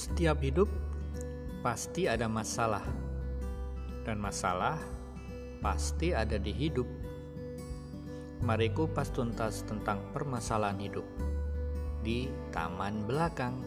Setiap hidup pasti ada masalah, dan masalah pasti ada di hidup. Mari kupas tuntas tentang permasalahan hidup di taman belakang.